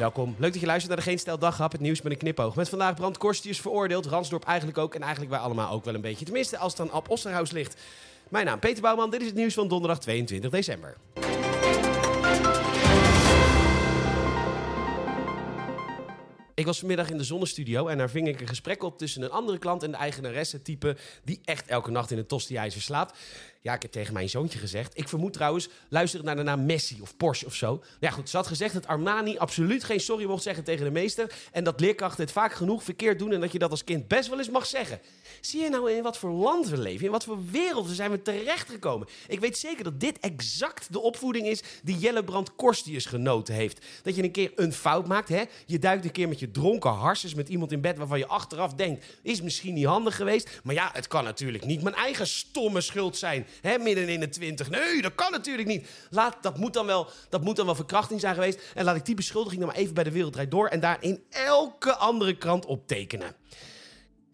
Welkom. Leuk dat je luistert naar de Geen Stel Daghap, het nieuws met een knipoog. Met vandaag Brand Korstius veroordeeld, Ransdorp eigenlijk ook en eigenlijk wij allemaal ook wel een beetje. Tenminste, als het aan Ab Osterhaus ligt. Mijn naam Peter Bouwman, dit is het nieuws van donderdag 22 december. Ik was vanmiddag in de zonnestudio en daar ving ik een gesprek op tussen een andere klant en de eigenaresse type die echt elke nacht in een tosti-ijzer slaapt. Ja, ik heb tegen mijn zoontje gezegd. Ik vermoed trouwens, luister naar de naam Messi of Porsche of zo. Nou ja, goed, ze had gezegd dat Armani absoluut geen sorry mocht zeggen tegen de meester. En dat leerkrachten het vaak genoeg verkeerd doen en dat je dat als kind best wel eens mag zeggen. Zie je nou in wat voor land we leven? In wat voor wereld zijn we terechtgekomen? Ik weet zeker dat dit exact de opvoeding is die Jellebrand Korstius genoten heeft. Dat je een keer een fout maakt, hè? Je duikt een keer met je dronken harses met iemand in bed waarvan je achteraf denkt, is misschien niet handig geweest. Maar ja, het kan natuurlijk niet mijn eigen stomme schuld zijn. Hè, midden in de twintig. Nee, dat kan natuurlijk niet. Laat, dat, moet dan wel, dat moet dan wel verkrachting zijn geweest. En laat ik die beschuldiging dan maar even bij de Wereldrijd Door... en daar in elke andere krant optekenen.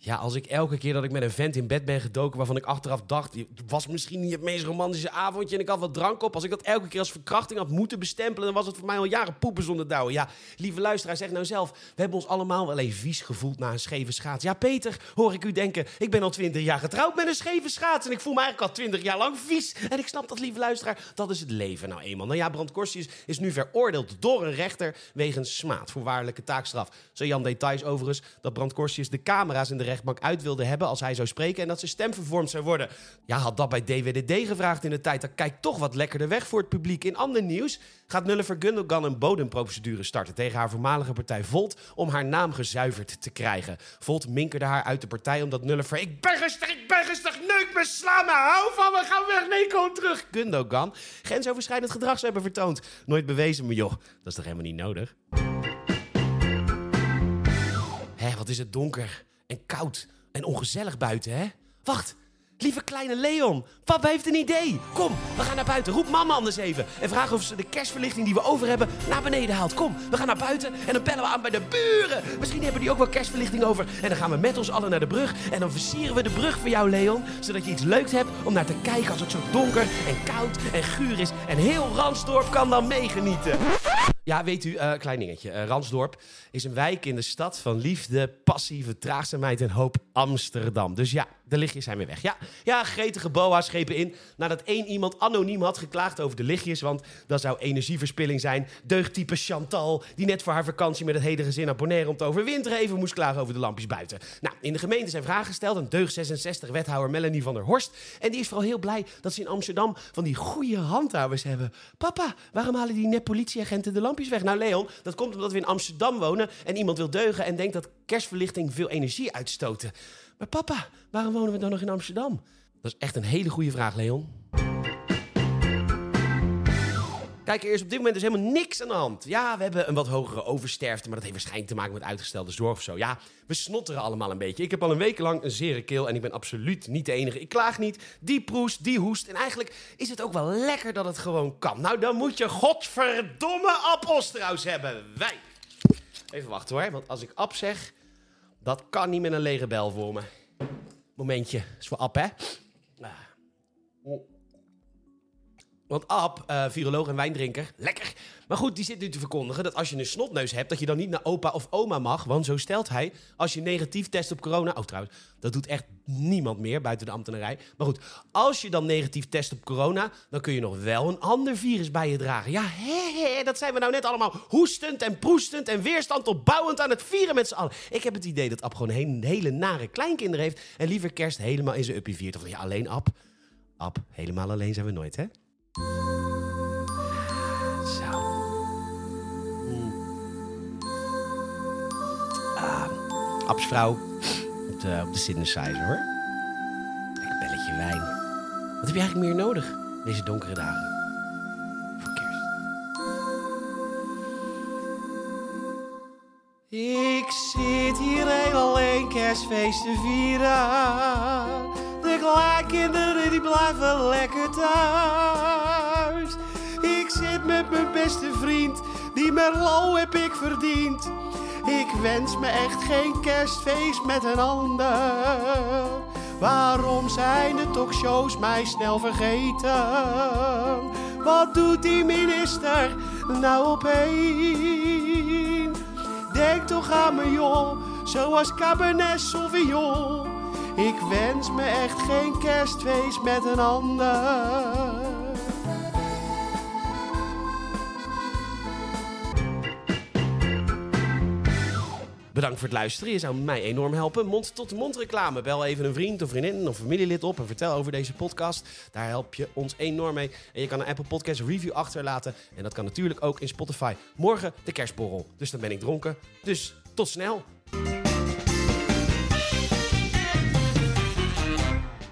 Ja, als ik elke keer dat ik met een vent in bed ben gedoken... waarvan ik achteraf dacht... het was misschien niet het meest romantische avondje... en ik had wat drank op. Als ik dat elke keer als verkrachting had moeten bestempelen... dan was het voor mij al jaren poepen zonder douwen. Ja, lieve luisteraar, zeg nou zelf... we hebben ons allemaal wel even vies gevoeld na een scheve schaats. Ja, Peter, hoor ik u denken... ik ben al twintig jaar getrouwd met een scheve schaats... en ik voel me eigenlijk al twintig jaar lang vies. En ik snap dat, lieve luisteraar, dat is het leven nou eenmaal. Nou ja, Brand Korsius is nu veroordeeld door een rechter... wegens smaad, voorwaardelijke taakstraf. Zo Jan details overigens dat Brand Korsius de camera's in de rechtbank uit wilde hebben als hij zou spreken en dat zijn stem vervormd zou worden. Ja, had dat bij DWDD gevraagd in de tijd, dan kijkt toch wat lekkerder weg voor het publiek. In ander nieuws gaat Nulliver Gundogan een bodemprocedure starten tegen haar voormalige partij Volt om haar naam gezuiverd te krijgen. Volt minkerde haar uit de partij omdat Nulliver, ik ben rustig, ik ben rustig, neuk me, sla me, hou van me, ga weg, nee, kom terug. Gundogan grensoverschrijdend gedrag zou hebben vertoond. Nooit bewezen, maar joh, dat is toch helemaal niet nodig? Hé, wat is het donker en koud en ongezellig buiten, hè? Wacht, lieve kleine Leon, papa heeft een idee. Kom, we gaan naar buiten. Roep mama anders even. En vraag of ze de kerstverlichting die we over hebben naar beneden haalt. Kom, we gaan naar buiten en dan bellen we aan bij de buren. Misschien hebben die ook wel kerstverlichting over. En dan gaan we met ons allen naar de brug. En dan versieren we de brug voor jou, Leon. Zodat je iets leuks hebt om naar te kijken als het zo donker en koud en guur is. En heel Ransdorp kan dan meegenieten. Ja, weet u, uh, klein dingetje. Uh, Ransdorp is een wijk in de stad van liefde, passie, vertraagzaamheid en hoop Amsterdam. Dus ja, de lichtjes zijn weer weg. Ja, ja gretige boa schepen in nadat één iemand anoniem had geklaagd over de lichtjes. Want dat zou energieverspilling zijn. Deugdtype Chantal, die net voor haar vakantie met het hele gezin naar Bonaire om te overwinteren even moest klagen over de lampjes buiten. Nou, in de gemeente zijn vragen gesteld aan deugd 66 wethouder Melanie van der Horst. En die is vooral heel blij dat ze in Amsterdam van die goede handhavers hebben. Papa, waarom halen die net politieagenten de lampjes weg? Nou, Leon, dat komt omdat we in Amsterdam wonen en iemand wil deugen en denkt dat kerstverlichting veel energie uitstoten. Maar papa, waarom wonen we dan nog in Amsterdam? Dat is echt een hele goede vraag, Leon. Kijk, er is op dit moment dus helemaal niks aan de hand. Ja, we hebben een wat hogere oversterfte, maar dat heeft waarschijnlijk te maken met uitgestelde zorg of zo. Ja, we snotteren allemaal een beetje. Ik heb al een week lang een zere keel en ik ben absoluut niet de enige. Ik klaag niet. Die proest, die hoest. En eigenlijk is het ook wel lekker dat het gewoon kan. Nou, dan moet je godverdomme Ab hebben. Wij. Even wachten hoor, want als ik Ab zeg, dat kan niet met een lege bel voor me. Momentje, is voor Ab, hè? Want Ab, uh, viroloog en wijndrinker, lekker. Maar goed, die zit nu te verkondigen dat als je een snotneus hebt, dat je dan niet naar opa of oma mag. Want zo stelt hij, als je negatief test op corona. Oh, trouwens, dat doet echt niemand meer buiten de ambtenarij. Maar goed, als je dan negatief test op corona, dan kun je nog wel een ander virus bij je dragen. Ja, hè, dat zijn we nou net allemaal hoestend en proestend en weerstand opbouwend aan het vieren met z'n allen. Ik heb het idee dat Ab gewoon een hele nare kleinkinderen heeft en liever kerst helemaal in zijn uppie viert. Of ja, alleen Ab. Ab, helemaal alleen zijn we nooit, hè? Absvrouw op de, op de synthesizer hoor. Belletje wijn. Wat heb je eigenlijk meer nodig deze donkere dagen? Voor kerst. Ik zit hier alleen kerstfeest te vieren. De kleinkinderen die blijven lekker thuis. Ik zit met mijn beste vriend, die Merlot heb ik verdiend. Ik wens me echt geen kerstfeest met een ander. Waarom zijn de talkshows mij snel vergeten? Wat doet die minister nou opeens? Denk toch aan me joh, zoals Cabernet Sauvignon. Ik wens me echt geen kerstfeest met een ander. Bedankt voor het luisteren. Je zou mij enorm helpen. Mond-tot-mond reclame. Bel even een vriend of vriendin of familielid op en vertel over deze podcast. Daar help je ons enorm mee. En je kan een Apple Podcast review achterlaten. En dat kan natuurlijk ook in Spotify. Morgen de kerstborrel. Dus dan ben ik dronken. Dus tot snel.